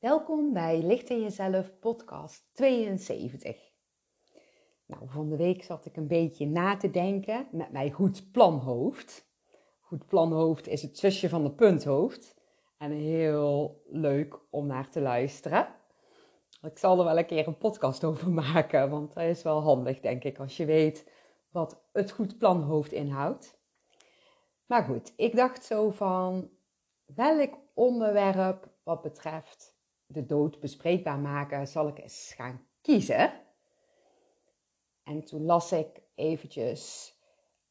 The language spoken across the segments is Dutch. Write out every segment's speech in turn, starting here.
Welkom bij Licht in Jezelf podcast 72. Nou, van de week zat ik een beetje na te denken met mijn goed planhoofd. Goed planhoofd is het zusje van de punthoofd. En heel leuk om naar te luisteren. Ik zal er wel een keer een podcast over maken, want dat is wel handig, denk ik, als je weet wat het goed planhoofd inhoudt. Maar goed, ik dacht zo van welk onderwerp wat betreft de dood bespreekbaar maken, zal ik eens gaan kiezen. En toen las ik eventjes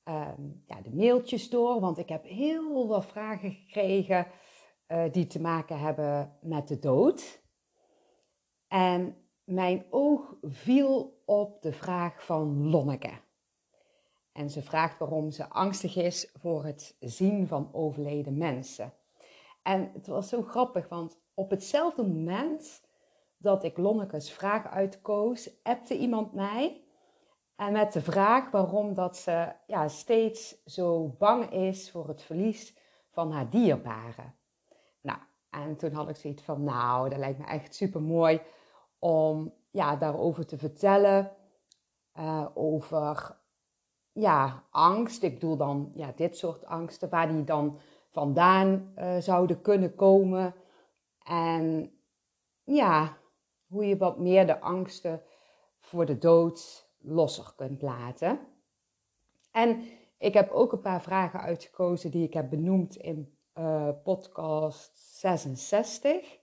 ehm, ja, de mailtjes door, want ik heb heel veel vragen gekregen uh, die te maken hebben met de dood. En mijn oog viel op de vraag van Lonneke. En ze vraagt waarom ze angstig is voor het zien van overleden mensen. En het was zo grappig, want op hetzelfde moment dat ik Lonneke's vraag uitkoos, appte iemand mij. En met de vraag waarom dat ze ja, steeds zo bang is voor het verlies van haar dierbaren. Nou, en toen had ik zoiets van, nou, dat lijkt me echt super mooi om ja, daarover te vertellen. Uh, over ja, angst. Ik bedoel dan ja, dit soort angsten, waar die dan vandaan uh, zouden kunnen komen. En ja, hoe je wat meer de angsten voor de dood losser kunt laten. En ik heb ook een paar vragen uitgekozen die ik heb benoemd in uh, podcast 66.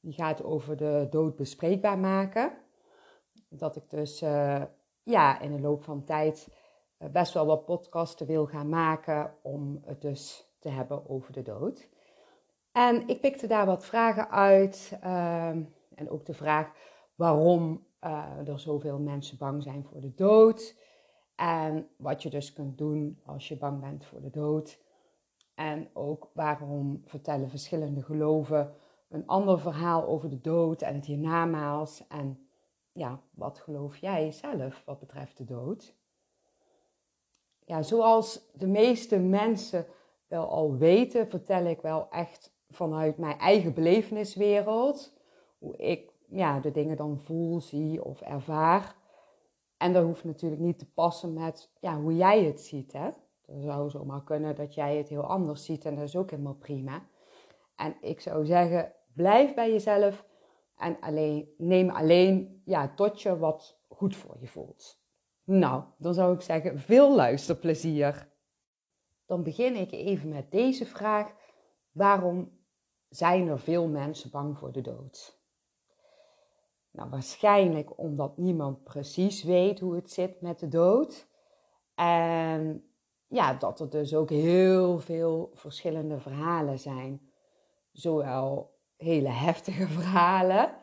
Die gaat over de dood bespreekbaar maken. Dat ik dus uh, ja, in de loop van tijd best wel wat podcasten wil gaan maken om het dus te hebben over de dood. En ik pikte daar wat vragen uit. Ehm, en ook de vraag waarom uh, er zoveel mensen bang zijn voor de dood. En wat je dus kunt doen als je bang bent voor de dood. En ook waarom vertellen verschillende geloven een ander verhaal over de dood en het hiernamaals. En ja, wat geloof jij zelf wat betreft de dood? Ja, zoals de meeste mensen wel al weten, vertel ik wel echt vanuit mijn eigen beleveniswereld. Hoe ik ja, de dingen dan voel, zie of ervaar. En dat hoeft natuurlijk niet te passen met ja, hoe jij het ziet. Hè? Het zou zomaar kunnen dat jij het heel anders ziet en dat is ook helemaal prima. En ik zou zeggen, blijf bij jezelf en alleen, neem alleen ja, tot je wat goed voor je voelt. Nou, dan zou ik zeggen, veel luisterplezier. Dan begin ik even met deze vraag. Waarom zijn er veel mensen bang voor de dood? Nou, waarschijnlijk omdat niemand precies weet hoe het zit met de dood. En ja, dat er dus ook heel veel verschillende verhalen zijn. Zowel hele heftige verhalen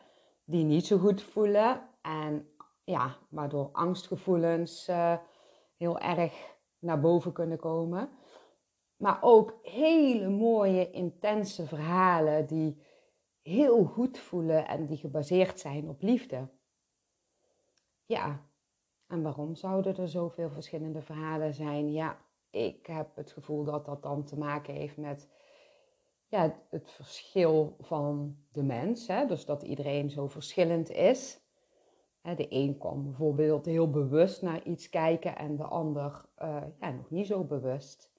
die niet zo goed voelen en ja, waardoor angstgevoelens uh, heel erg naar boven kunnen komen. Maar ook hele mooie, intense verhalen die heel goed voelen en die gebaseerd zijn op liefde. Ja, en waarom zouden er zoveel verschillende verhalen zijn? Ja, ik heb het gevoel dat dat dan te maken heeft met ja, het verschil van de mens. Hè? Dus dat iedereen zo verschillend is. De een kan bijvoorbeeld heel bewust naar iets kijken en de ander uh, ja, nog niet zo bewust.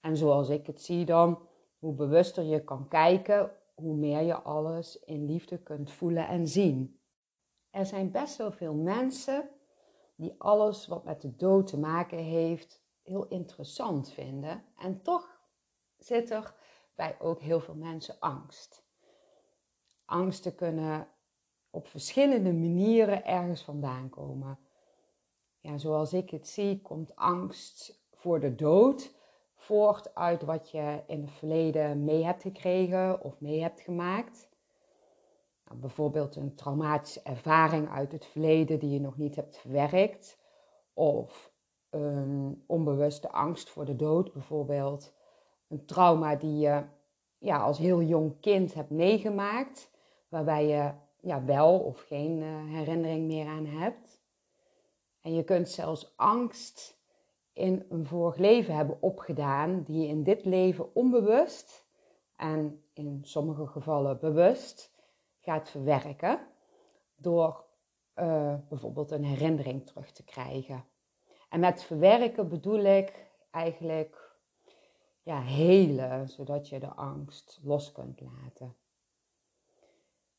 En zoals ik het zie dan, hoe bewuster je kan kijken, hoe meer je alles in liefde kunt voelen en zien. Er zijn best wel veel mensen die alles wat met de dood te maken heeft heel interessant vinden. En toch zit er bij ook heel veel mensen angst. Angsten kunnen op verschillende manieren ergens vandaan komen. Ja, zoals ik het zie, komt angst voor de dood voort uit wat je in het verleden mee hebt gekregen of mee hebt gemaakt. Nou, bijvoorbeeld een traumatische ervaring uit het verleden die je nog niet hebt verwerkt. Of een onbewuste angst voor de dood, bijvoorbeeld een trauma die je ja, als heel jong kind hebt meegemaakt, waarbij je ja, wel of geen uh, herinnering meer aan hebt. En je kunt zelfs angst in een vorig leven hebben opgedaan, die je in dit leven onbewust en in sommige gevallen bewust gaat verwerken door uh, bijvoorbeeld een herinnering terug te krijgen. En met verwerken bedoel ik eigenlijk ja, helen, zodat je de angst los kunt laten.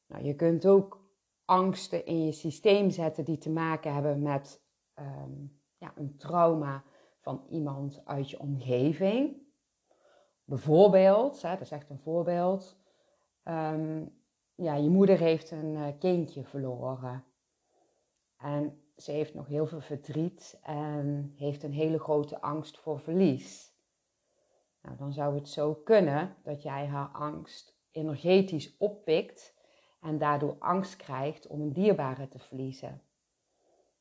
Nou, je kunt ook angsten in je systeem zetten die te maken hebben met um, ja, een trauma van iemand uit je omgeving. Bijvoorbeeld, hè, dat is echt een voorbeeld. Um, ja, je moeder heeft een uh, kindje verloren. En ze heeft nog heel veel verdriet en heeft een hele grote angst voor verlies. Nou, dan zou het zo kunnen dat jij haar angst energetisch oppikt en daardoor angst krijgt om een dierbare te verliezen.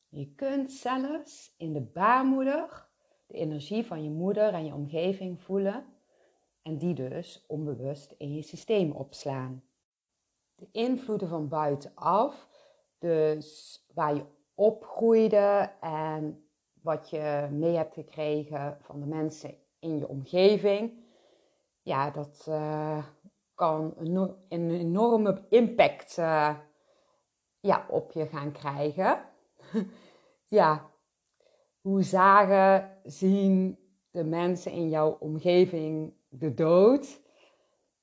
Je kunt zelfs in de baarmoeder de energie van je moeder en je omgeving voelen en die dus onbewust in je systeem opslaan. De invloeden van buitenaf, dus waar je opgroeide en wat je mee hebt gekregen van de mensen in je omgeving, ja, dat uh, kan een, enorme impact uh, ja, op je gaan krijgen. ja, hoe zagen, zien de mensen in jouw omgeving de dood?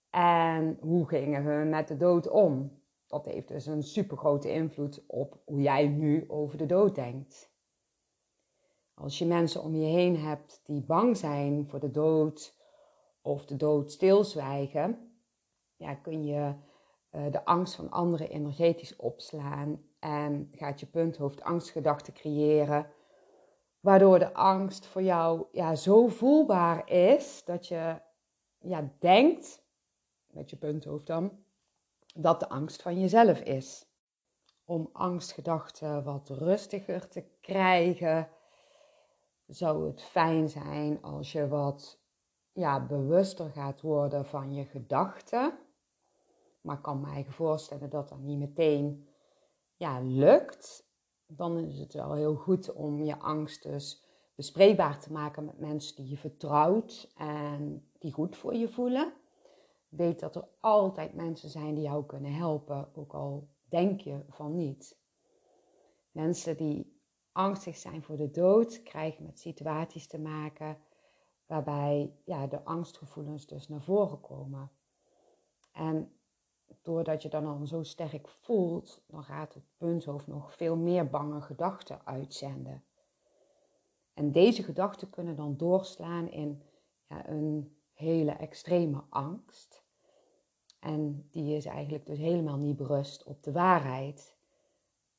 En hoe gingen hun met de dood om? Dat heeft dus een super grote invloed op hoe jij nu over de dood denkt. Als je mensen om je heen hebt die bang zijn voor de dood of de dood stilzwijgen, ja, kun je uh, de angst van anderen energetisch opslaan en gaat je punthoofd angstgedachten creëren, waardoor de angst voor jou ja, zo voelbaar is dat je ja, denkt, met je punthoofd dan, dat de angst van jezelf is. Om angstgedachten wat rustiger te krijgen, zou het fijn zijn als je wat ja, bewuster gaat worden van je gedachten. Maar ik kan me voorstellen dat dat niet meteen ja, lukt. Dan is het wel heel goed om je angst dus bespreekbaar te maken met mensen die je vertrouwt en die goed voor je voelen. Weet dat er altijd mensen zijn die jou kunnen helpen, ook al denk je van niet. Mensen die angstig zijn voor de dood krijgen met situaties te maken waarbij ja, de angstgevoelens dus naar voren komen. En doordat je dan al zo sterk voelt, dan gaat het punthoofd nog veel meer bange gedachten uitzenden. En deze gedachten kunnen dan doorslaan in ja, een hele extreme angst. En die is eigenlijk dus helemaal niet berust op de waarheid.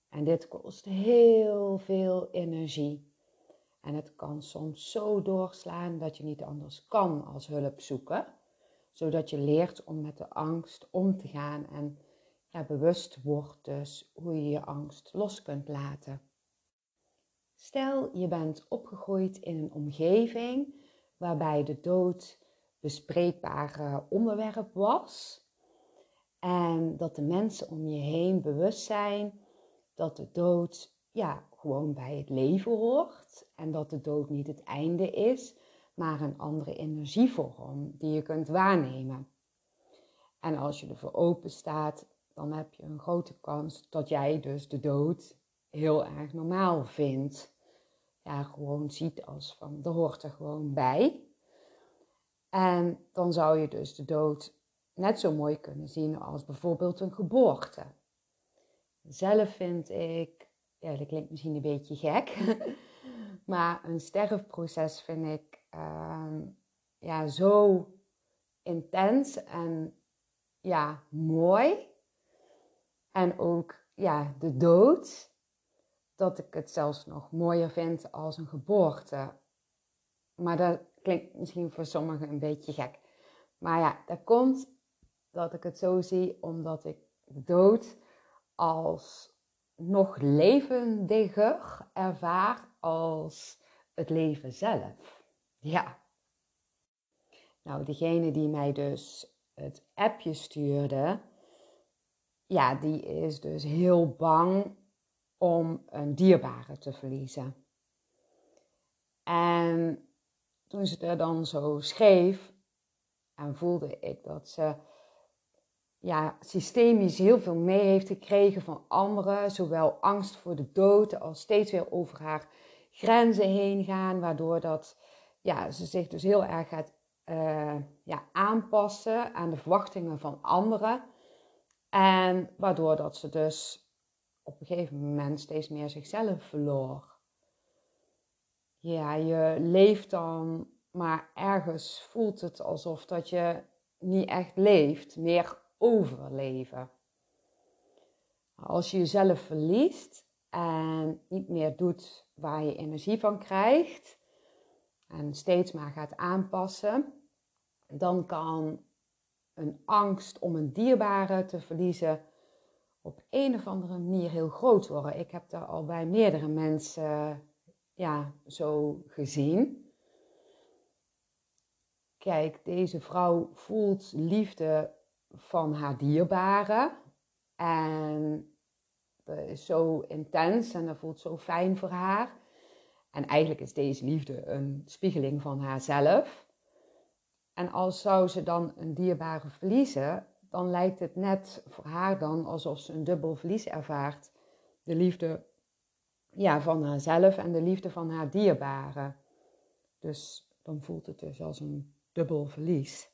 En dit kost heel veel energie. En het kan soms zo doorslaan dat je niet anders kan als hulp zoeken. Zodat je leert om met de angst om te gaan en ja, bewust wordt dus hoe je je angst los kunt laten. Stel je bent opgegroeid in een omgeving waarbij de dood bespreekbare onderwerp was. En dat de mensen om je heen bewust zijn dat de dood ja, gewoon bij het leven hoort. En dat de dood niet het einde is, maar een andere energievorm die je kunt waarnemen. En als je ervoor open staat, dan heb je een grote kans dat jij dus de dood heel erg normaal vindt. Ja, gewoon ziet als van, er hoort er gewoon bij. En dan zou je dus de dood net zo mooi kunnen zien als bijvoorbeeld een geboorte. Zelf vind ik, ja, dat klinkt misschien een beetje gek, maar een sterfproces vind ik uh, ja, zo intens en ja, mooi. En ook ja, de dood, dat ik het zelfs nog mooier vind als een geboorte. Maar dat klinkt misschien voor sommigen een beetje gek. Maar ja, dat komt dat ik het zo zie omdat ik de dood als nog levendiger ervaar als het leven zelf. Ja. Nou, degene die mij dus het appje stuurde, ja, die is dus heel bang om een dierbare te verliezen. En toen ze er dan zo schreef, en voelde ik dat ze ja, systemisch heel veel mee heeft gekregen van anderen. Zowel angst voor de dood als steeds weer over haar grenzen heen gaan. Waardoor dat, ja, ze zich dus heel erg gaat uh, ja, aanpassen aan de verwachtingen van anderen. En waardoor dat ze dus op een gegeven moment steeds meer zichzelf verloor. Ja, je leeft dan, maar ergens voelt het alsof dat je niet echt leeft, meer overleven. Als je jezelf verliest en niet meer doet waar je energie van krijgt en steeds maar gaat aanpassen, dan kan een angst om een dierbare te verliezen op een of andere manier heel groot worden. Ik heb daar al bij meerdere mensen ja, zo gezien. Kijk, deze vrouw voelt liefde van haar dierbare. En dat is zo intens en dat voelt zo fijn voor haar. En eigenlijk is deze liefde een spiegeling van haarzelf. En als zou ze dan een dierbare verliezen, dan lijkt het net voor haar dan alsof ze een dubbel verlies ervaart. De liefde ja, van haarzelf en de liefde van haar dierbare. Dus dan voelt het dus als een dubbel verlies.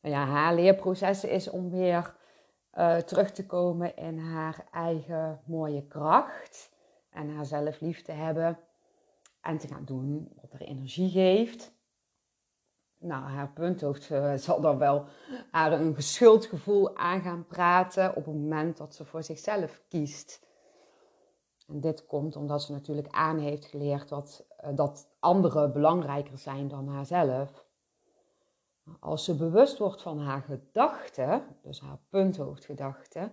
Nou ja, haar leerproces is om weer uh, terug te komen in haar eigen mooie kracht en haar zelf lief te hebben en te gaan doen wat haar energie geeft. Nou, haar punthoofd uh, zal dan wel haar een geschuldgevoel aan gaan praten op het moment dat ze voor zichzelf kiest. En dit komt omdat ze natuurlijk aan heeft geleerd dat, uh, dat anderen belangrijker zijn dan haarzelf. Als ze bewust wordt van haar gedachten, dus haar punthoofdgedachten,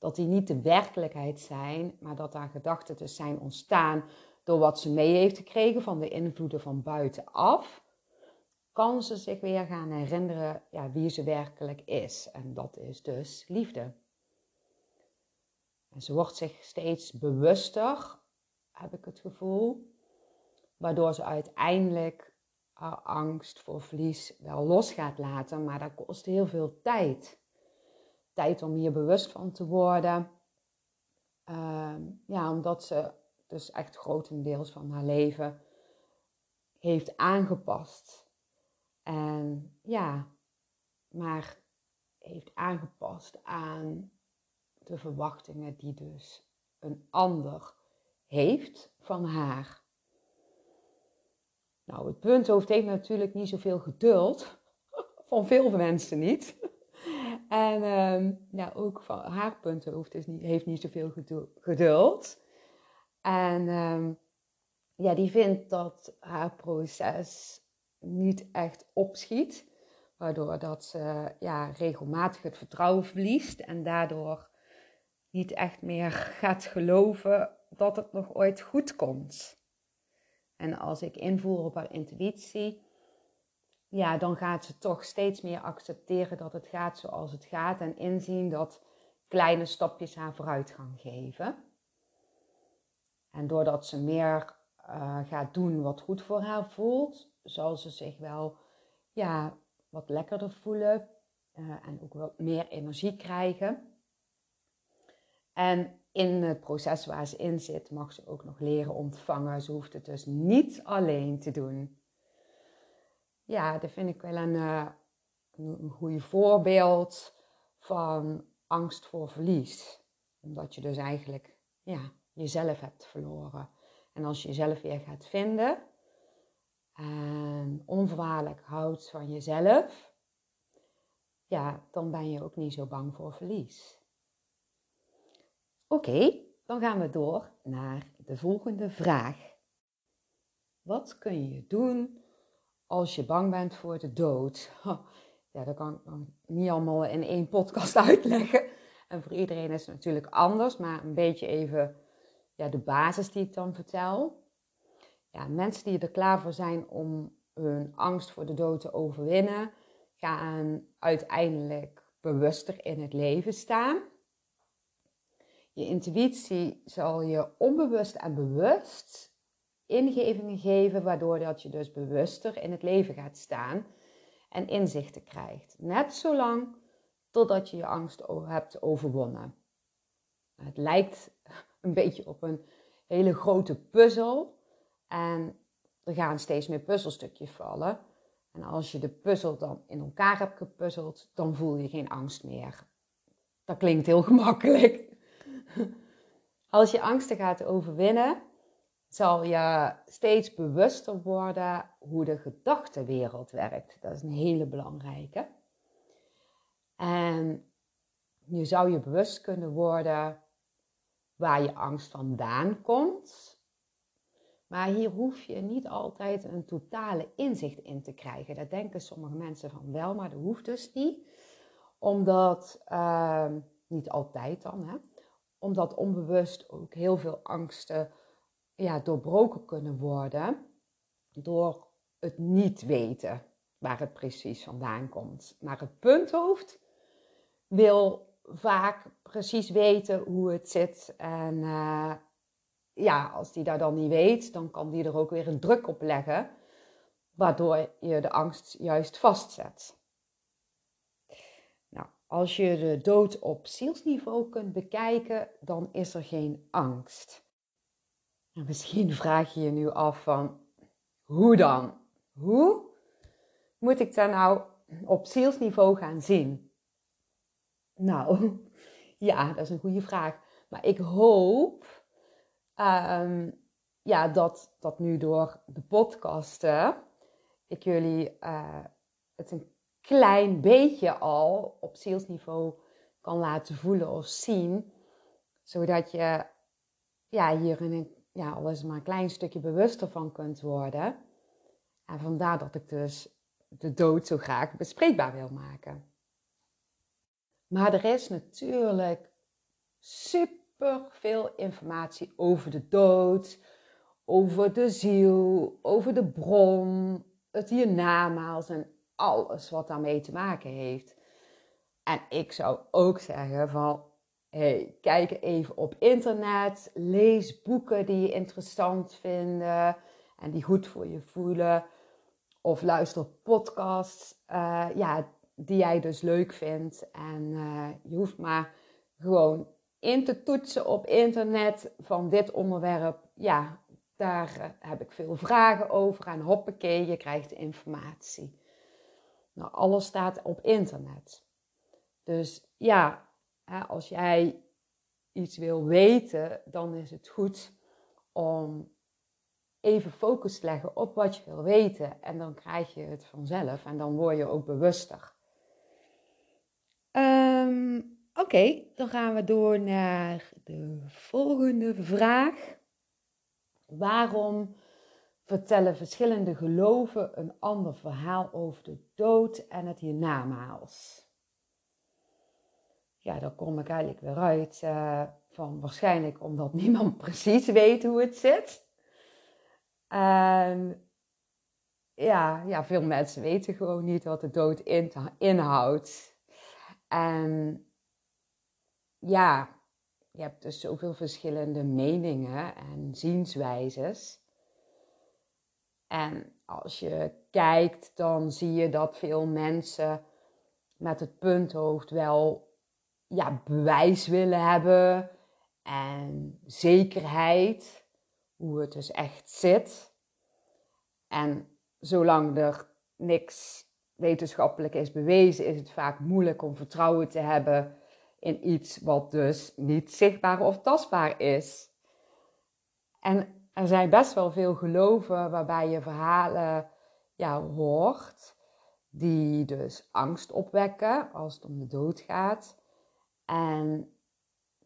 dat die niet de werkelijkheid zijn, maar dat haar gedachten dus zijn ontstaan door wat ze mee heeft gekregen van de invloeden van buitenaf, kan ze zich weer gaan herinneren ja, wie ze werkelijk is. En dat is dus liefde. En ze wordt zich steeds bewuster, heb ik het gevoel, waardoor ze uiteindelijk angst voor verlies wel los gaat laten, maar dat kost heel veel tijd. Tijd om hier bewust van te worden. Ehm, ja, omdat ze dus echt grotendeels van haar leven heeft aangepast. En ja, maar heeft aangepast aan de verwachtingen die dus een ander heeft van haar. Nou, het punthoofd heeft natuurlijk niet zoveel geduld. Van veel mensen niet. En ja, ook van haar punthoofd is niet, heeft niet zoveel geduld. En uh, ja, die vindt dat haar proces niet echt opschiet. Waardoor dat ze ja, regelmatig het vertrouwen verliest. En daardoor niet echt meer gaat geloven dat het nog ooit goed komt. En als ik invoer op haar intuïtie, ja, dan gaat ze toch steeds meer accepteren dat het gaat zoals het gaat en inzien dat kleine stapjes haar vooruitgang geven. En doordat ze meer uh, gaat doen wat goed voor haar voelt, zal ze zich wel ja, wat lekkerder voelen uh, en ook wat meer energie krijgen. En in het proces waar ze in zit, mag ze ook nog leren ontvangen. Ze hoeft het dus niet alleen te doen. Ja, dat vind ik wel een, uh, een goed voorbeeld van angst voor verlies. Omdat je dus eigenlijk ja, jezelf hebt verloren. En als je jezelf weer gaat vinden en onvoorwaardelijk houdt van jezelf, ja, dan ben je ook niet zo bang voor verlies. Oké, dan gaan we door naar de volgende vraag. Wat kun je doen als je bang bent voor de dood? Ja, dat kan ik niet allemaal in één podcast uitleggen. En voor iedereen is het natuurlijk anders, maar een beetje even ja, de basis die ik dan vertel. Ja, mensen die er klaar voor zijn om hun angst voor de dood te overwinnen, gaan uiteindelijk bewuster in het leven staan. Je intuïtie zal je onbewust en bewust ingevingen geven, waardoor dat je dus bewuster in het leven gaat staan en inzichten krijgt. Net zolang totdat je je angst hebt overwonnen. Het lijkt een beetje op een hele grote puzzel en er gaan steeds meer puzzelstukjes vallen. En als je de puzzel dan in elkaar hebt gepuzzeld, dan voel je geen angst meer. Dat klinkt heel gemakkelijk. Als je angsten gaat overwinnen, zal je steeds bewuster worden hoe de gedachtenwereld werkt. Dat is een hele belangrijke. En je zou je bewust kunnen worden waar je angst vandaan komt. Maar hier hoef je niet altijd een totale inzicht in te krijgen. Dat denken sommige mensen van wel, maar dat hoeft dus niet. Omdat, uh, niet altijd dan, hè, omdat onbewust ook heel veel angsten ja, doorbroken kunnen worden door het niet weten waar het precies vandaan komt. Maar het punthoofd wil vaak precies weten hoe het zit. En uh, ja, als die dat dan niet weet, dan kan die er ook weer een druk op leggen, waardoor je de angst juist vastzet. Nou, als je de dood op zielsniveau kunt bekijken, dan is er geen angst. En misschien vraag je je nu af van, hoe dan? Hoe moet ik dat nou op zielsniveau gaan zien? Nou, ja, dat is een goede vraag. Maar ik hoop um, ja, dat, dat nu door de podcasten ik jullie uh, het een klein beetje al op zielsniveau kan laten voelen of zien. Zodat je ja, hier een, ja, al eens maar een klein stukje bewuster van kunt worden. En vandaar dat ik dus de dood zo graag bespreekbaar wil maken. Maar er is natuurlijk super veel informatie over de dood, over de ziel, over de bron, het hiernamaals en alles wat daarmee te maken heeft. En ik zou ook zeggen van, hey, kijk even op internet, lees boeken die je interessant vinden en die goed voor je voelen. Of luister podcasts uh, ja, die jij dus leuk vindt. En uh, je hoeft maar gewoon in te toetsen op internet van dit onderwerp. Ja, daar heb ik veel vragen over. En hoppakee, je krijgt informatie. Nou, alles staat op internet. Dus ja, als jij iets wil weten, dan is het goed om even focus te leggen op wat je wil weten. En dan krijg je het vanzelf en dan word je ook bewuster. Um, Oké, dan gaan we door naar de volgende vraag. Waarom vertellen verschillende geloven een ander verhaal over de dood en het hiernamaals? Ja, daar kom ik eigenlijk weer uit uh, van waarschijnlijk omdat niemand precies weet hoe het zit. En ja, ja, veel mensen weten gewoon niet wat de dood inhoudt. En ja, je hebt dus zoveel verschillende meningen en zienswijzes. En als je kijkt, dan zie je dat veel mensen met het punthoofd wel ja, bewijs willen hebben en zekerheid, hoe het dus echt zit. En zolang er niks wetenschappelijk is bewezen, is het vaak moeilijk om vertrouwen te hebben in iets wat dus niet zichtbaar of tastbaar is. En er zijn best wel veel geloven waarbij je verhalen ja, hoort die dus angst opwekken als het om de dood gaat. En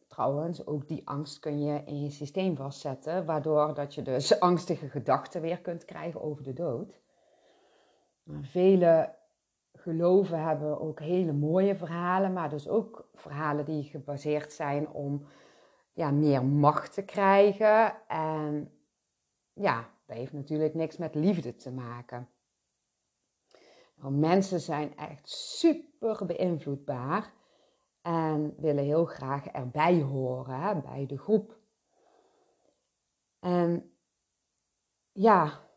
trouwens, ook die angst kun je in je systeem vastzetten, waardoor dat je dus angstige gedachten weer kunt krijgen over de dood. Vele geloven hebben ook hele mooie verhalen, maar dus ook verhalen die gebaseerd zijn om ja, meer macht te krijgen. En ja, dat heeft natuurlijk niks met liefde te maken. Mensen zijn echt super beïnvloedbaar en willen heel graag erbij horen hè, bij de groep. En ja,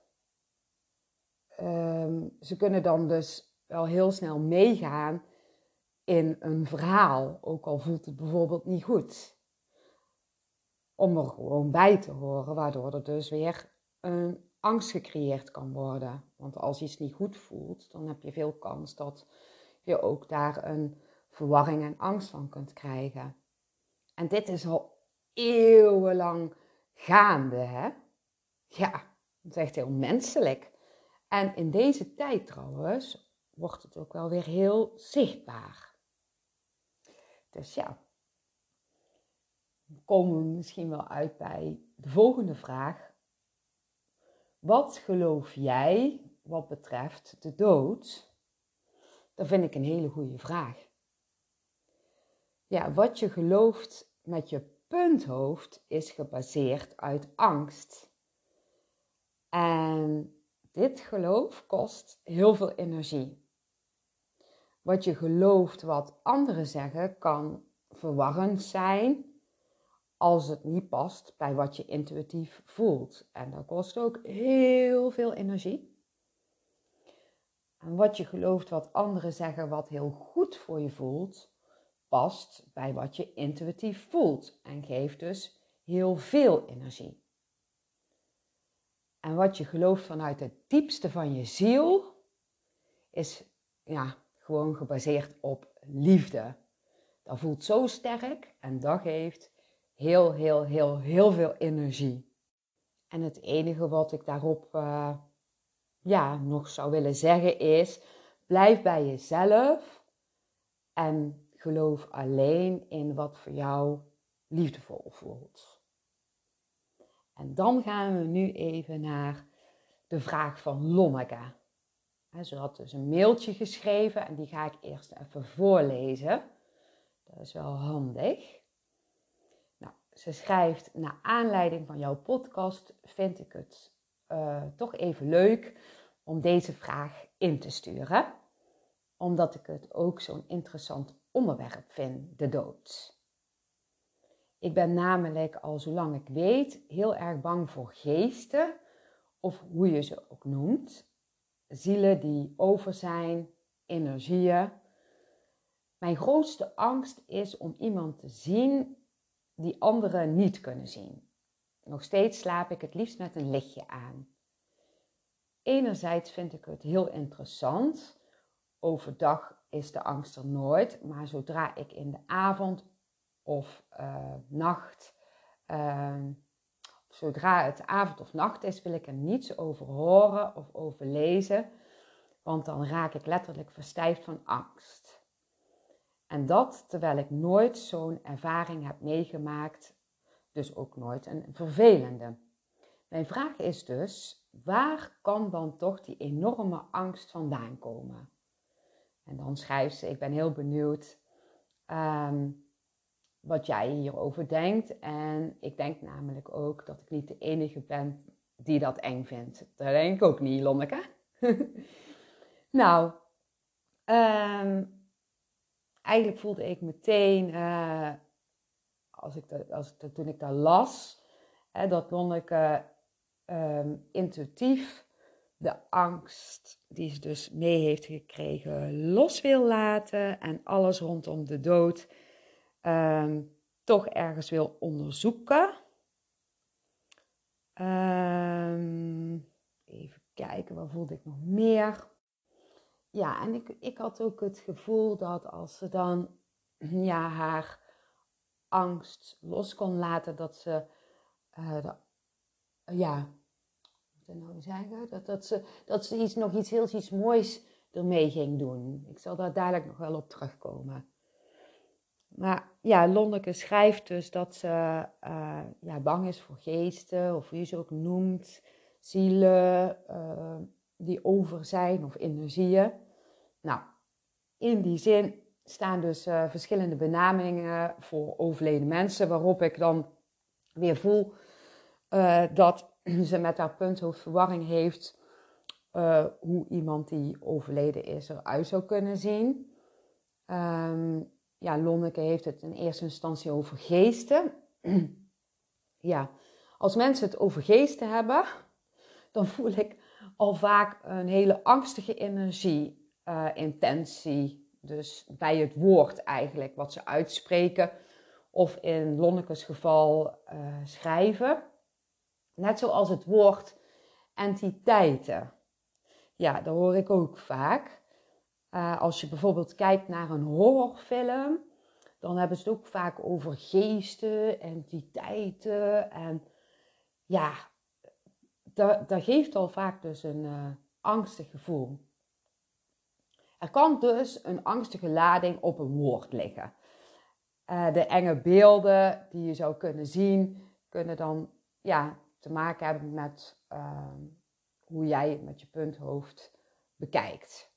um, ze kunnen dan dus wel heel snel meegaan in een verhaal, ook al voelt het bijvoorbeeld niet goed. Om er gewoon bij te horen, waardoor er dus weer een angst gecreëerd kan worden. Want als iets niet goed voelt, dan heb je veel kans dat je ook daar een verwarring en angst van kunt krijgen. En dit is al eeuwenlang gaande, hè? Ja, dat is echt heel menselijk. En in deze tijd trouwens wordt het ook wel weer heel zichtbaar. Dus ja, komen we misschien wel uit bij de volgende vraag. Wat geloof jij wat betreft de dood? Dat vind ik een hele goede vraag. Ja, wat je gelooft met je punthoofd is gebaseerd uit angst. En dit geloof kost heel veel energie. Wat je gelooft wat anderen zeggen kan verwarrend zijn als het niet past bij wat je intuïtief voelt. En dat kost ook heel veel energie. En wat je gelooft wat anderen zeggen wat heel goed voor je voelt, past bij wat je intuïtief voelt en geeft dus heel veel energie. En wat je gelooft vanuit het diepste van je ziel is ja, gewoon gebaseerd op liefde. Dat voelt zo sterk en dat geeft heel, heel, heel, heel veel energie. En het enige wat ik daarop uh, ja, nog zou willen zeggen is: blijf bij jezelf en geloof alleen in wat voor jou liefdevol voelt. En dan gaan we nu even naar de vraag van Lonneke. Ze had dus een mailtje geschreven en die ga ik eerst even voorlezen. Dat is wel handig. Nou, ze schrijft, naar aanleiding van jouw podcast vind ik het uh, toch even leuk om deze vraag in te sturen. Omdat ik het ook zo'n interessant onderwerp vind, de dood. Ik ben namelijk al zolang ik weet heel erg bang voor geesten, of hoe je ze ook noemt. Zielen die over zijn, energieën. Mijn grootste angst is om iemand te zien die anderen niet kunnen zien. Nog steeds slaap ik het liefst met een lichtje aan. Enerzijds vind ik het heel interessant. Overdag is de angst er nooit. Maar zodra ik in de avond of uh, nacht, uh, zodra het avond of nacht is, wil ik er niets over horen of over lezen. Want dan raak ik letterlijk verstijfd van angst. En dat terwijl ik nooit zo'n ervaring heb meegemaakt, dus ook nooit een vervelende. Mijn vraag is dus, waar kan dan toch die enorme angst vandaan komen? En dan schrijft ze, ik ben heel benieuwd um, wat jij hierover denkt. En ik denk namelijk ook dat ik niet de enige ben die dat eng vindt. Dat denk ik ook niet, Lonneke. nou, um, eigenlijk voelde ik meteen, uh, als ik als toen ik daar las, hè, dat Lonneke um, intuïtief de angst die ze dus mee heeft gekregen los wil laten en alles rondom de dood um, toch ergens wil onderzoeken. Um, even kijken, wat voelde ik nog meer? Ja, en ik, ik had ook het gevoel dat als ze dan ja, haar angst los kon laten, dat ze uh, de, ja, nou zeggen? Dat, dat, ze, dat ze iets, nog iets heel iets moois ermee ging doen. Ik zal daar dadelijk nog wel op terugkomen. Maar ja, Lonneke schrijft dus dat ze uh, ja, bang is voor geesten, of wie je ze ook noemt, zielen uh, die over zijn of energieën. Nou, in die zin staan dus uh, verschillende benamingen voor overleden mensen, waarop ik dan weer voel dat ze met haar punthoofdverwarring heeft uh, hoe iemand die overleden is eruit zou kunnen zien. Um, ja, Lonneke heeft het in eerste instantie over geesten. ja, als mensen het over geesten hebben, dan voel ik al vaak een hele angstige energie, uh, intentie Dus bij het woord eigenlijk, wat ze uitspreken. Of in Lonnekes geval uh, schrijven. Net zoals het woord entiteiten. Ja, dat hoor ik ook vaak. Uh, als je bijvoorbeeld kijkt naar een horrorfilm, dan hebben ze het ook vaak over geesten, entiteiten. En ja, dat, dat geeft al vaak dus een uh, angstig gevoel. Er kan dus een angstige lading op een woord liggen. Uh, de enge beelden die je zou kunnen zien, kunnen dan ja, te maken hebben met uh, hoe jij het met je punthoofd bekijkt.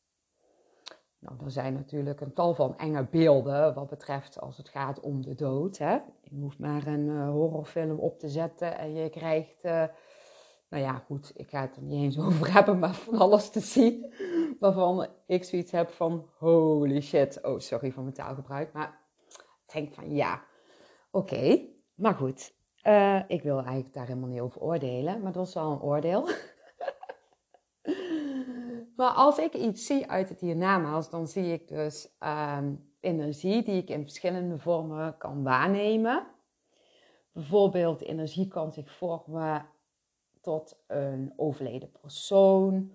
Nou, er zijn natuurlijk een tal van enge beelden wat betreft als het gaat om de dood. Hè? Je hoeft maar een uh, horrorfilm op te zetten en je krijgt, uh, nou ja, goed, ik ga het er niet eens over hebben, maar van alles te zien. Waarvan ik zoiets heb van, holy shit. Oh, sorry voor mijn taalgebruik, maar ik denk van, ja, oké. Maar goed, uh, ik wil eigenlijk daar helemaal niet over oordelen, maar dat is wel een oordeel. Maar als ik iets zie uit het hiernamaals, dan zie ik dus um, energie die ik in verschillende vormen kan waarnemen. Bijvoorbeeld, energie kan zich vormen tot een overleden persoon,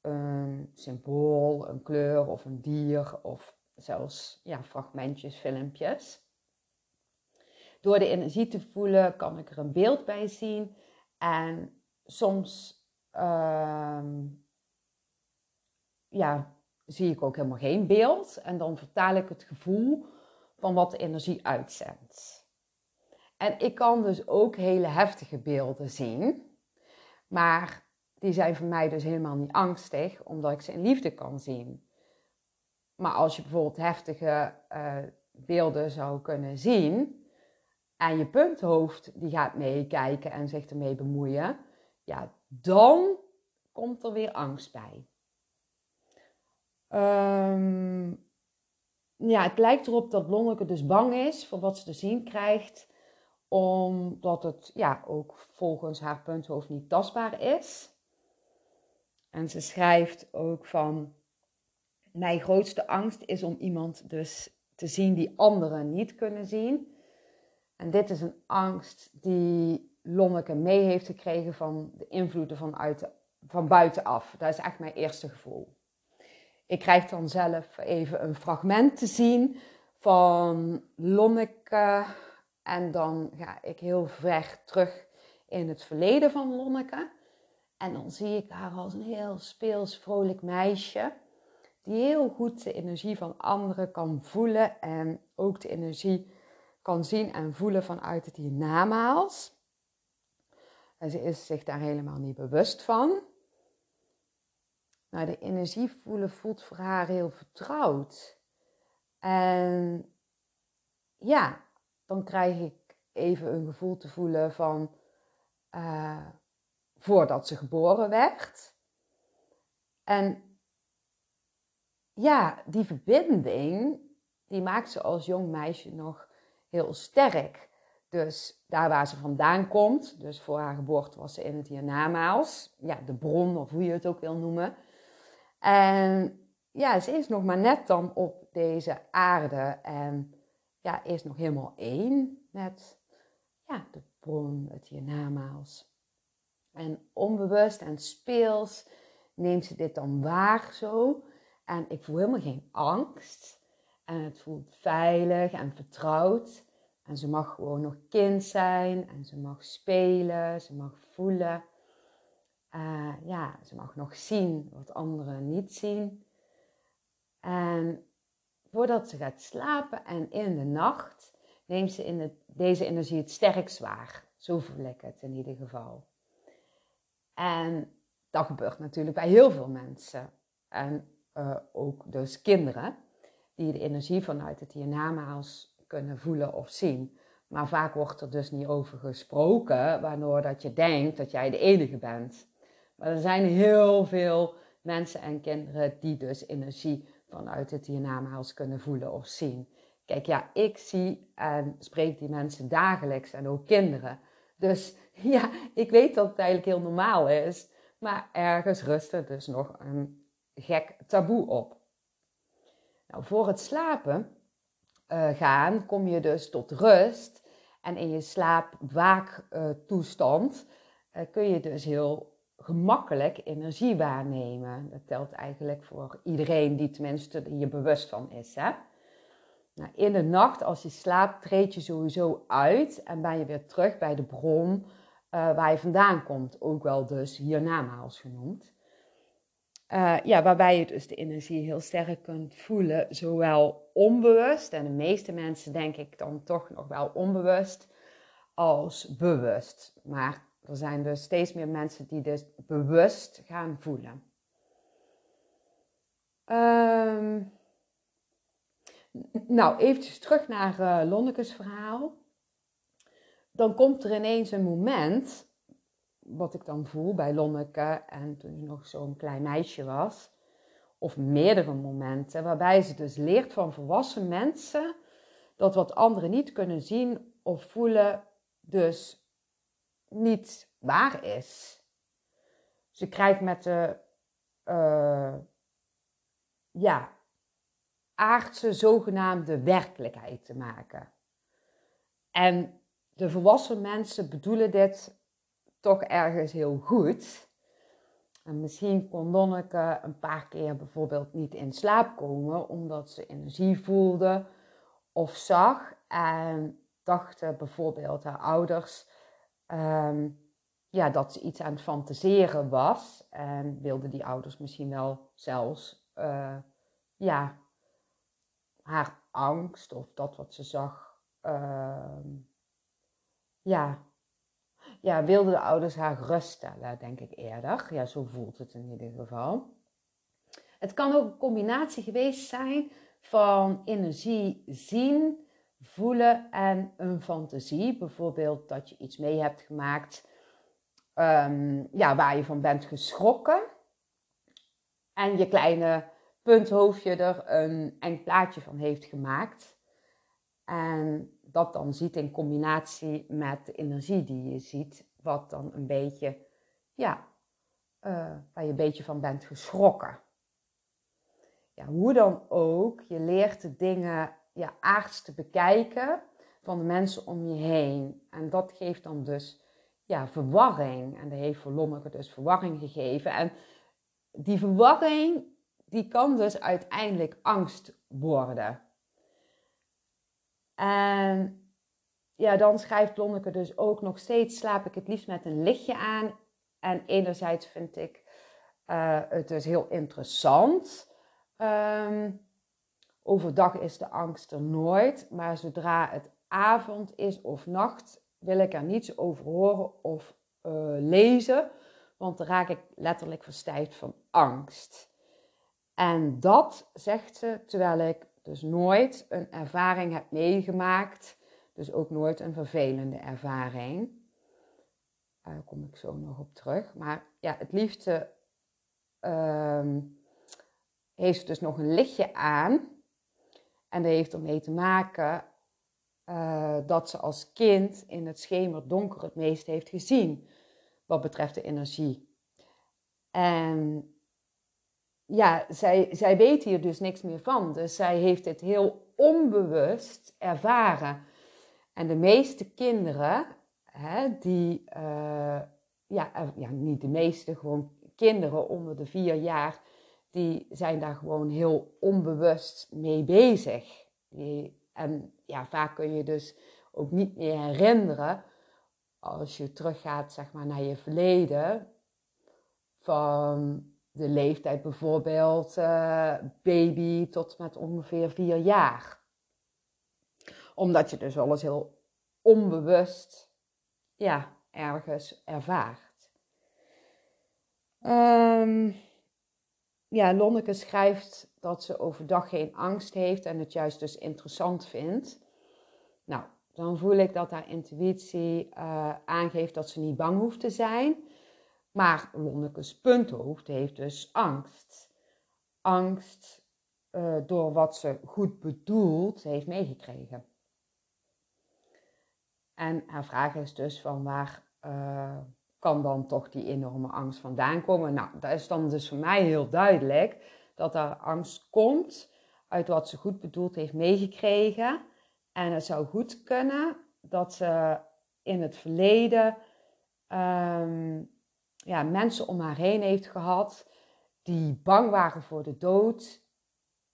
een symbool, een kleur of een dier of zelfs ja, fragmentjes, filmpjes. Door de energie te voelen kan ik er een beeld bij zien en soms uh, ja, zie ik ook helemaal geen beeld. En dan vertaal ik het gevoel van wat de energie uitzendt. En ik kan dus ook hele heftige beelden zien. Maar die zijn voor mij dus helemaal niet angstig, omdat ik ze in liefde kan zien. Maar als je bijvoorbeeld heftige uh, beelden zou kunnen zien en je punthoofd die gaat meekijken en zich ermee bemoeien, ja, dan komt er weer angst bij. Um, ja, het lijkt erop dat Lonneke dus bang is voor wat ze te zien krijgt, omdat het ja, ook volgens haar punthoofd niet tastbaar is. En ze schrijft ook van, mijn grootste angst is om iemand dus te zien die anderen niet kunnen zien. En dit is een angst die Lonneke mee heeft gekregen van de invloeden vanuit, van buitenaf. Dat is echt mijn eerste gevoel. Ik krijg dan zelf even een fragment te zien van Lonneke. En dan ga ik heel ver terug in het verleden van Lonneke. En dan zie ik haar als een heel speels, vrolijk meisje. Die heel goed de energie van anderen kan voelen. En ook de energie kan zien en voelen vanuit het hiernamaals. En ze is zich daar helemaal niet bewust van. Nou, de energie voelen voelt voor haar heel vertrouwd. En ja, dan krijg ik even een gevoel te voelen van uh, voordat ze geboren werd. En ja, die verbinding, die maakt ze als jong meisje nog heel sterk. Dus daar waar ze vandaan komt, dus voor haar geboorte was ze in het hiernamaals, ja, de bron of hoe je het ook wil noemen. En ja, ze is nog maar net dan op deze aarde en ja, is nog helemaal één met ja, de bron, het hiernamaals. En onbewust en speels neemt ze dit dan waar zo. En ik voel helemaal geen angst. En het voelt veilig en vertrouwd. En ze mag gewoon nog kind zijn en ze mag spelen, ze mag voelen. Uh, ja, ze mag nog zien wat anderen niet zien. En voordat ze gaat slapen en in de nacht neemt ze in deze energie het sterkst waar. Zo voel het in ieder geval. En dat gebeurt natuurlijk bij heel veel mensen. En uh, ook dus kinderen, die de energie vanuit het hiernamaals kunnen voelen of zien. Maar vaak wordt er dus niet over gesproken, waardoor dat je denkt dat jij de enige bent. Maar er zijn heel veel mensen en kinderen die dus energie vanuit het hiernamaals kunnen voelen of zien. Kijk, ja, ik zie en spreek die mensen dagelijks en ook kinderen. Dus ja, ik weet dat het eigenlijk heel normaal is. Maar ergens rust er dus nog een gek taboe op. Nou, voor het slapen uh, gaan kom je dus tot rust. En in je slaapwaaktoestand uh, kun je dus heel gemakkelijk energie waarnemen. Dat telt eigenlijk voor iedereen die tenminste hier bewust van is. Hè? Nou, in de nacht, als je slaapt, treed je sowieso uit en ben je weer terug bij de bron uh, waar je vandaan komt. Ook wel dus hiernamaals genoemd. Uh, ja, waarbij je dus de energie heel sterk kunt voelen, zowel onbewust, en de meeste mensen denk ik dan toch nog wel onbewust, als bewust. Maar er zijn dus steeds meer mensen die dus bewust gaan voelen. Um, nou, eventjes terug naar uh, Lonneke's verhaal. Dan komt er ineens een moment, wat ik dan voel bij Lonneke en toen ze nog zo'n klein meisje was, of meerdere momenten, waarbij ze dus leert van volwassen mensen dat wat anderen niet kunnen zien of voelen, dus niet waar is. Ze krijgt met de uh, ja, aardse zogenaamde werkelijkheid te maken. En de volwassen mensen bedoelen dit toch ergens heel goed. En misschien kon Lonneke een paar keer bijvoorbeeld niet in slaap komen omdat ze energie voelde of zag en dachten bijvoorbeeld haar ouders um, ja, dat ze iets aan het fantaseren was en wilden die ouders misschien wel zelfs uh, ja, haar angst of dat wat ze zag, uh, ja, ja, wilden de ouders haar geruststellen, denk ik eerder. Ja, zo voelt het in ieder geval. Het kan ook een combinatie geweest zijn van energie zien, voelen en een fantasie. Bijvoorbeeld dat je iets mee hebt gemaakt um, ja, waar je van bent geschrokken. En je kleine punthoofdje er een eng plaatje van heeft gemaakt. En dat dan ziet in combinatie met de energie die je ziet, wat dan een beetje, ja, uh, waar je een beetje van bent geschrokken. Ja, hoe dan ook, je leert de dingen ja, aards te bekijken van de mensen om je heen. En dat geeft dan dus ja, verwarring. En dat heeft voor Lommeke dus verwarring gegeven. En die verwarring, die kan dus uiteindelijk angst worden. En ja, dan schrijft Lonneke dus ook nog steeds slaap ik het liefst met een lichtje aan. En enerzijds vind ik uh, het dus heel interessant. Um, overdag is de angst er nooit, maar zodra het avond is of nacht, wil ik er niets over horen of uh, lezen, want dan raak ik letterlijk verstijfd van angst. En dat zegt ze terwijl ik dus nooit een ervaring heb meegemaakt, dus ook nooit een vervelende ervaring. Daar kom ik zo nog op terug. Maar ja, het liefste uh, heeft dus nog een lichtje aan. En dat heeft ermee te maken uh, dat ze als kind in het schemerdonker het meest heeft gezien wat betreft de energie. En ja, zij, zij weet hier dus niks meer van. Dus zij heeft het heel onbewust ervaren. En de meeste kinderen, hè, die, uh, ja, ja, niet de meeste, gewoon kinderen onder de vier jaar, die zijn daar gewoon heel onbewust mee bezig. En ja, vaak kun je dus ook niet meer herinneren als je teruggaat zeg maar, naar je verleden. Van de leeftijd bijvoorbeeld uh, baby tot met ongeveer vier jaar. Omdat je dus alles heel onbewust ja, ergens ervaart. Um, ja, Lonneke schrijft dat ze overdag geen angst heeft en het juist dus interessant vindt. Nou, dan voel ik dat haar intuïtie uh, aangeeft dat ze niet bang hoeft te zijn. Maar Lonneke's punthoofd heeft dus angst. Angst uh, door wat ze goed bedoelt heeft meegekregen. En haar vraag is dus van waar uh, kan dan toch die enorme angst vandaan komen? Nou, dat is dan dus voor mij heel duidelijk dat er angst komt uit wat ze goed bedoeld heeft meegekregen. En het zou goed kunnen dat ze in het verleden ehm, ja, mensen om haar heen heeft gehad die bang waren voor de dood.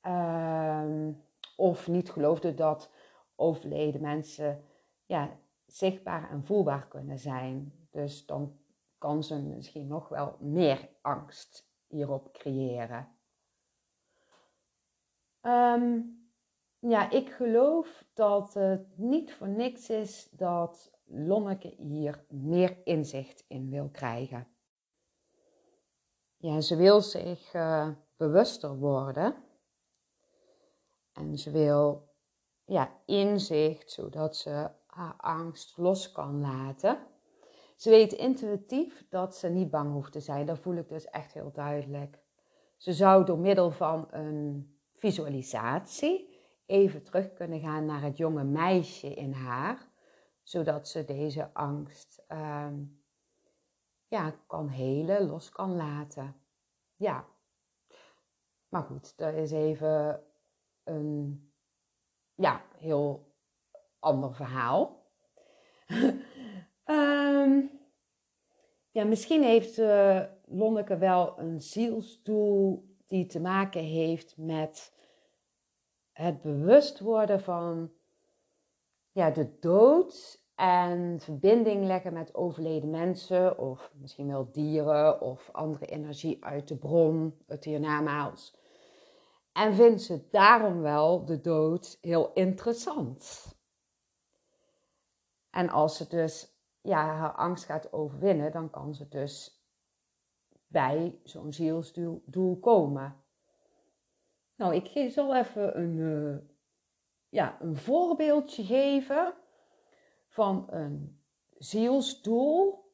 Ehm, of niet geloofden dat overleden mensen ja, zichtbaar en voelbaar kunnen zijn. Dus dan kan ze misschien nog wel meer angst hierop creëren. Ehm, ja, ik geloof dat het niet voor niks is dat Lonneke hier meer inzicht in wil krijgen. Ja, ze wil zich uh, bewuster worden. En ze wil ja, inzicht, zodat ze haar angst los kan laten. Ze weet intuïtief dat ze niet bang hoeft te zijn. Dat voel ik dus echt heel duidelijk. Ze zou door middel van een visualisatie even terug kunnen gaan naar het jonge meisje in haar, zodat ze deze angst ehm, ja, kan helen, los kan laten. Ja. Maar goed, dat is even een ja, heel ander verhaal. um, ja, misschien heeft uh, Lonneke wel een zielsdoel die te maken heeft met het bewust worden van ja, de dood en verbinding leggen met overleden mensen of misschien wel dieren of andere energie uit de bron, het hiernamaals. En vindt ze daarom wel de dood heel interessant. En als ze dus ja, haar angst gaat overwinnen, dan kan ze dus bij zo'n zielsdoel komen. Nou, ik zal even een, uh, ja, een voorbeeldje geven van een zielsdoel.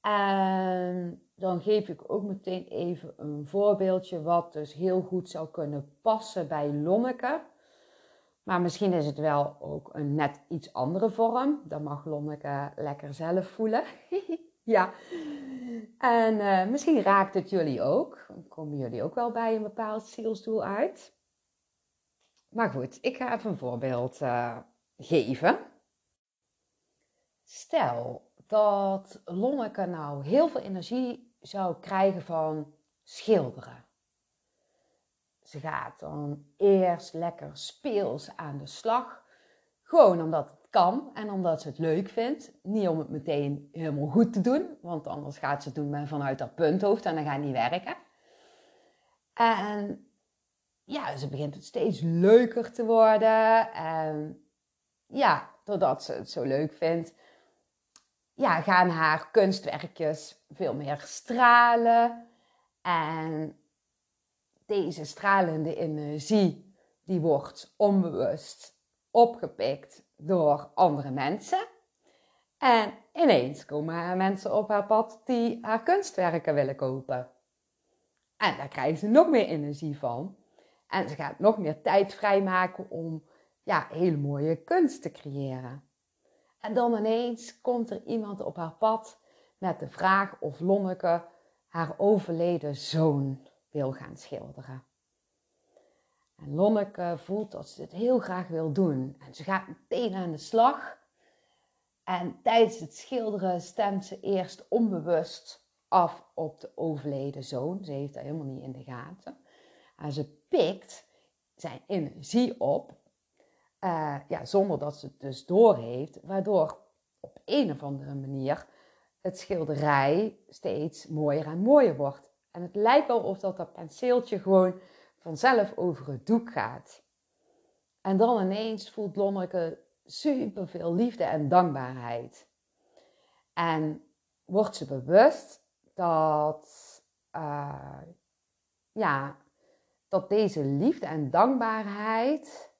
En dan geef ik ook meteen even een voorbeeldje wat dus heel goed zou kunnen passen bij Lonneke. Maar misschien is het wel ook een net iets andere vorm. Dat mag Lonneke lekker zelf voelen. ja. En uh, misschien raakt het jullie ook. Dan komen jullie ook wel bij een bepaald zielsdoel uit. Maar goed, ik ga even een voorbeeld uh, geven. Stel dat Lonneke nou heel veel energie zou krijgen van schilderen. Ze gaat dan eerst lekker speels aan de slag. Gewoon omdat het kan en omdat ze het leuk vindt. Niet om het meteen helemaal goed te doen, want anders gaat ze het doen vanuit dat punthoofd en dan gaat het niet werken. En ja, ze begint het steeds leuker te worden. En ja, doordat ze het zo leuk vindt, ja, gaan haar kunstwerkjes veel meer stralen. En deze stralende energie, die wordt onbewust opgepikt door andere mensen. En ineens komen er mensen op haar pad die haar kunstwerken willen kopen. En daar krijgt ze nog meer energie van. En ze gaat nog meer tijd vrijmaken om ja, hele mooie kunst te creëren. En dan ineens komt er iemand op haar pad met de vraag of Lonneke haar overleden zoon wil gaan schilderen. En Lonneke voelt dat ze dit heel graag wil doen. En ze gaat meteen aan de slag. En tijdens het schilderen stemt ze eerst onbewust af op de overleden zoon. Ze heeft dat helemaal niet in de gaten. En ze pikt zijn energie op, uh, ja, zonder dat ze het dus doorheeft, waardoor op een of andere manier het schilderij steeds mooier en mooier wordt. En het lijkt wel of dat, penseeltje gewoon vanzelf over het doek gaat. En dan ineens voelt Lonneke super veel liefde en dankbaarheid. En wordt ze bewust dat, uh, ja, dat deze liefde en dankbaarheid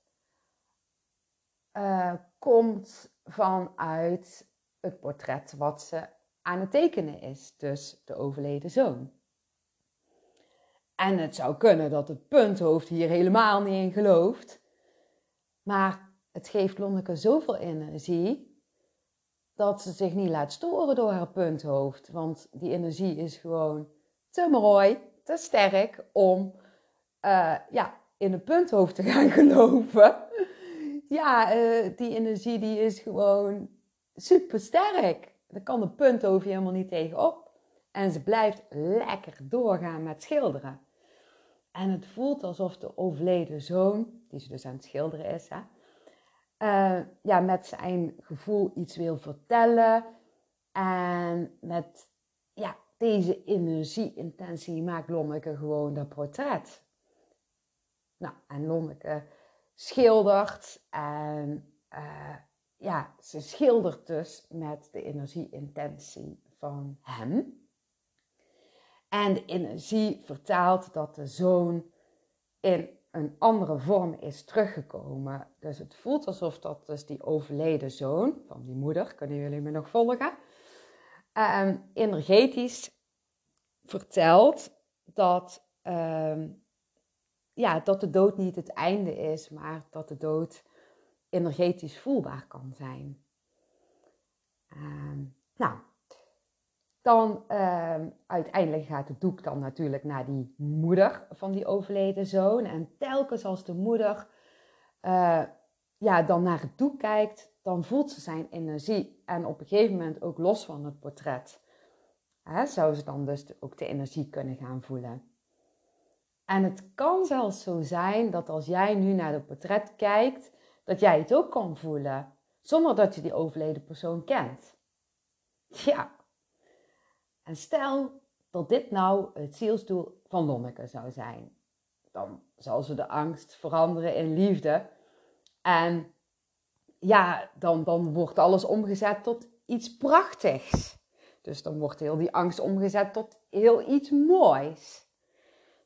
uh, komt vanuit het portret wat ze aan het tekenen is, dus de overleden zoon. En het zou kunnen dat het punthoofd hier helemaal niet in gelooft. Maar het geeft Lonneke zoveel energie dat ze zich niet laat storen door haar punthoofd. Want die energie is gewoon te mooi, te sterk om uh, ja, in een punthoofd te gaan geloven. Ja, uh, die energie die is gewoon super sterk. Daar kan de punthoofd helemaal niet tegenop. En ze blijft lekker doorgaan met schilderen. En het voelt alsof de overleden zoon, die ze dus aan het schilderen is, hè, uh, ja, met zijn gevoel iets wil vertellen. En met ja, deze energie-intentie maakt Lonneke gewoon dat portret. Nou, en Lonneke schildert en uh, ja, ze schildert dus met de energie-intentie van hem. En de energie vertaalt dat de zoon in een andere vorm is teruggekomen. Dus het voelt alsof dat dus die overleden zoon van die moeder, kunnen jullie me nog volgen, uh, energetisch vertelt dat, uh, ja, dat de dood niet het einde is, maar dat de dood energetisch voelbaar kan zijn. Uh, nou, dan uh, uiteindelijk gaat het doek dan natuurlijk naar die moeder van die overleden zoon. En telkens als de moeder uh, ja, dan naar het doek kijkt, dan voelt ze zijn energie. En op een gegeven moment ook los van het portret. Hè, zou ze dan dus ook de energie kunnen gaan voelen. En het kan zelfs zo zijn dat als jij nu naar het portret kijkt, dat jij het ook kan voelen. Zonder dat je die overleden persoon kent. Ja, en stel dat dit nou het zielsdoel van Lonneke zou zijn. Dan zal ze de angst veranderen in liefde. En ja, dan, dan wordt alles omgezet tot iets prachtigs. Dus dan wordt heel die angst omgezet tot heel iets moois.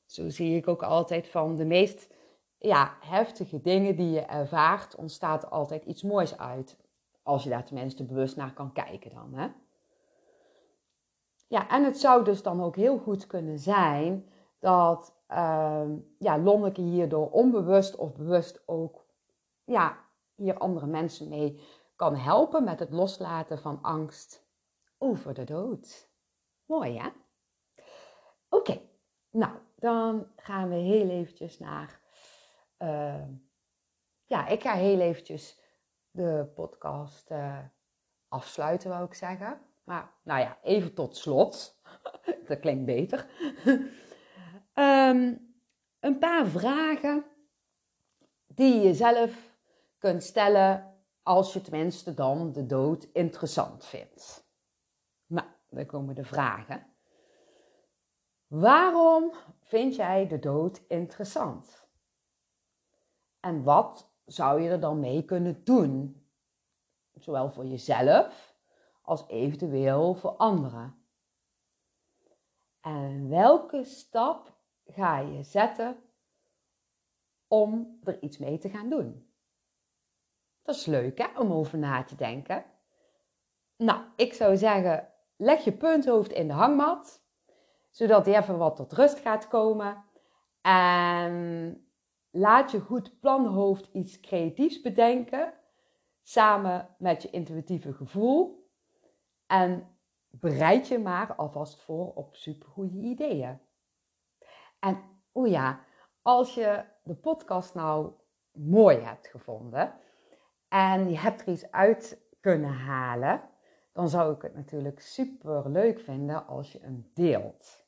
Zo zie ik ook altijd van de meest ja, heftige dingen die je ervaart, ontstaat altijd iets moois uit. Als je daar tenminste bewust naar kan kijken dan. Hè? Ja, en het zou dus dan ook heel goed kunnen zijn dat uh, ja, Lonneke hierdoor onbewust of bewust ook ja, hier andere mensen mee kan helpen met het loslaten van angst over de dood. Mooi hè? Oké, nou dan gaan we heel eventjes naar. Uh, ja, ik ga heel eventjes de podcast uh, afsluiten, wou ik zeggen. Maar nou ja, even tot slot. Dat klinkt beter. um, een paar vragen die je zelf kunt stellen als je tenminste dan de dood interessant vindt. Nou, dan komen de vragen. Waarom vind jij de dood interessant? En wat zou je er dan mee kunnen doen? Zowel voor jezelf als eventueel voor anderen. En welke stap ga je zetten om er iets mee te gaan doen? Dat is leuk hè, om over na te denken. Nou, ik zou zeggen, leg je punthoofd in de hangmat, zodat hij even wat tot rust gaat komen. En laat je goed planhoofd iets creatiefs bedenken, samen met je intuïtieve gevoel. En bereid je maar alvast voor op supergoeie ideeën. En o ja, als je de podcast nou mooi hebt gevonden en je hebt er iets uit kunnen halen, dan zou ik het natuurlijk super leuk vinden als je hem deelt.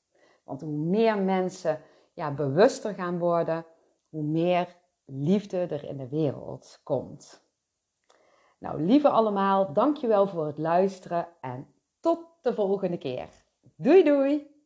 Want hoe meer mensen ja, bewuster gaan worden, hoe meer liefde er in de wereld komt. Nou, lieve allemaal, dankjewel voor het luisteren en tot de volgende keer. Doei doei!